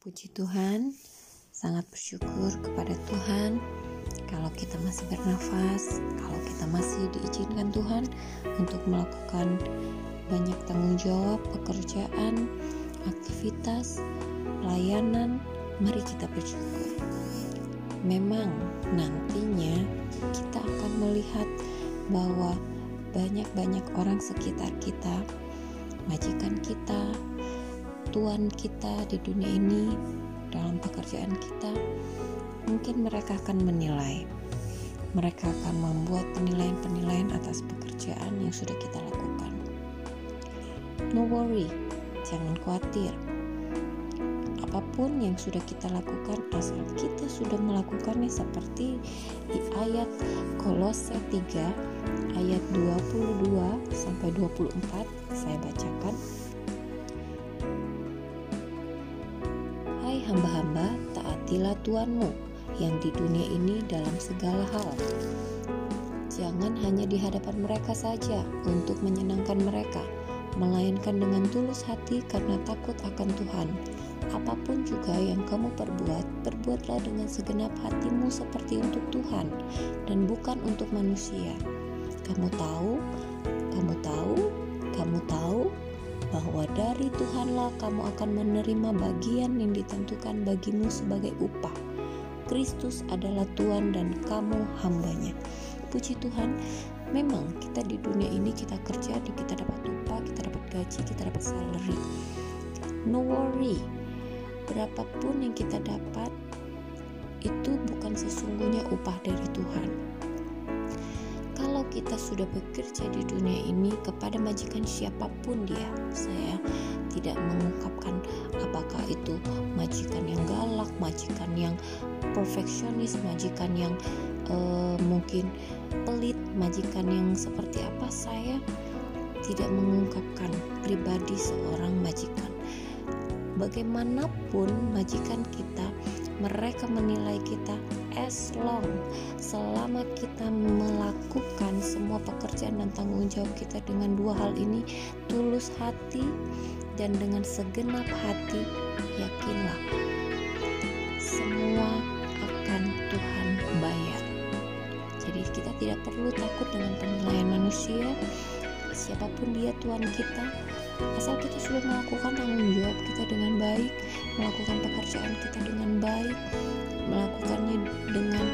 Puji Tuhan, sangat bersyukur kepada Tuhan kalau kita masih bernafas, kalau kita masih diizinkan Tuhan untuk melakukan banyak tanggung jawab, pekerjaan, aktivitas, pelayanan, mari kita bersyukur. Memang nantinya kita akan melihat bahwa banyak-banyak orang sekitar kita, majikan kita, tuan kita di dunia ini dalam pekerjaan kita mungkin mereka akan menilai. Mereka akan membuat penilaian-penilaian atas pekerjaan yang sudah kita lakukan. No worry jangan khawatir. Apa pun yang sudah kita lakukan asal kita sudah melakukannya seperti di ayat Kolose 3 ayat 22 sampai 24 saya bacakan hamba-hamba, taatilah Tuhanmu yang di dunia ini dalam segala hal. Jangan hanya di hadapan mereka saja untuk menyenangkan mereka, melainkan dengan tulus hati karena takut akan Tuhan. Apa pun juga yang kamu perbuat, perbuatlah dengan segenap hatimu seperti untuk Tuhan dan bukan untuk manusia. Kamu tahu, kamu tahu, kamu tahu bahwa dari Tuhanlah kamu akan menerima bagian yang ditentukan bagimu sebagai upah. Kristus adalah Tuhan dan kamu hambanya. Puji Tuhan, memang kita di dunia ini kita kerja, kita dapat upah, kita dapat gaji, kita dapat salary. No worry, berapapun yang kita dapat, itu bukan sesungguhnya upah dari Tuhan kita sudah bekerja di dunia ini kepada majikan siapa pun dia. Saya tidak mengungkapkan apakah itu majikan yang galak majikan yang perfeksionis majikan yang uh, mungkin pelit majikan yang seperti apa. Saya tidak mengungkapkan pribadi seorang majikan. Bagaimanapun majikan kita mereka menilai kita as long. Selama kita melakukan semua pekerjaan dan tanggung jawab kita dengan dua hal ini tulus hati dan dengan segenap hati yakinlah semua akan Tuhan bayar. Jadi kita tidak perlu takut dengan penilaian manusia siapa pun dia Tuhan kita. Asal kita sudah melakukan tanggung jawab kita dengan baik melakukan pekerjaan kita dengan baik melakukannya dengan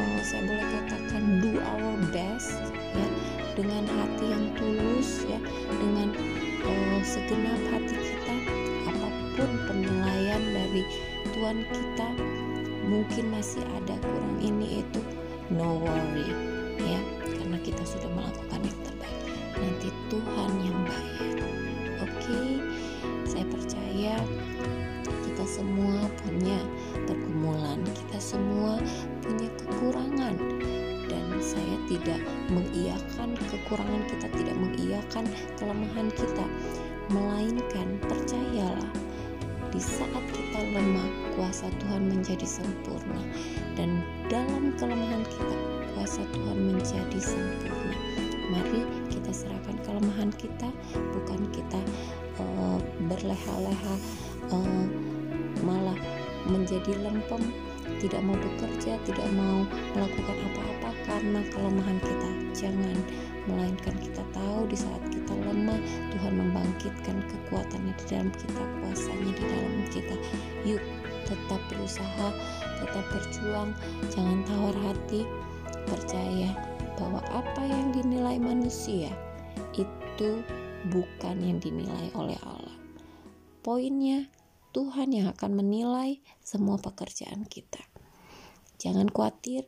uh, saya boleh katakan do our best ya dengan hati yang tulus ya dengan uh, segenap hati kita apa pun penilaian dari Tuhan kita mungkin masih ada kurang ini itu no worry ya karena kita sudah melakukan yang terbaik nanti Tuhan yang bayar oke okay? saya percaya semua punya pergumulan. Kita semua punya kekurangan. Dan saya tidak mengiyakan kekurangan kita tidak mengiyakan kelemahan kita. Melainkan percayalah di saat kita lemah kuasa Tuhan menjadi sempurna. Dan dalam kelemahan kita kuasa Tuhan menjadi sempurna. Mari kita serahkan kelemahan kita bukan kita uh, berleha-leha uh, malah menjadi lempem tidak mau bekerja tidak mau melakukan apa-apa karena kelemahan kita. Jangan melainkan kita tahu di saat kita lemah Tuhan membangkitkan kekuatannya di dalam kita kuasanya di dalam kita. Yuk tetap berusaha tetap berjuang jangan tawar hati. Percaya bahwa apa yang dinilai manusia itu bukan yang dinilai oleh Allah. Poinnya, Tuhan yang akan menilai semua pekerjaan kita. Jangan khawatir,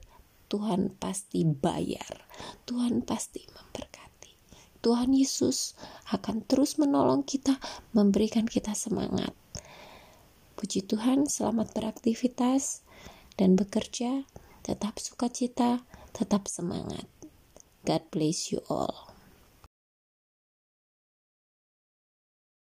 Tuhan pasti bayar. Tuhan pasti memberkati. Tuhan Yesus akan terus menolong kita, memberikan kita semangat. Puji Tuhan, selamat beraktivitas dan bekerja. Tetap sukacita, tetap semangat. God bless you all.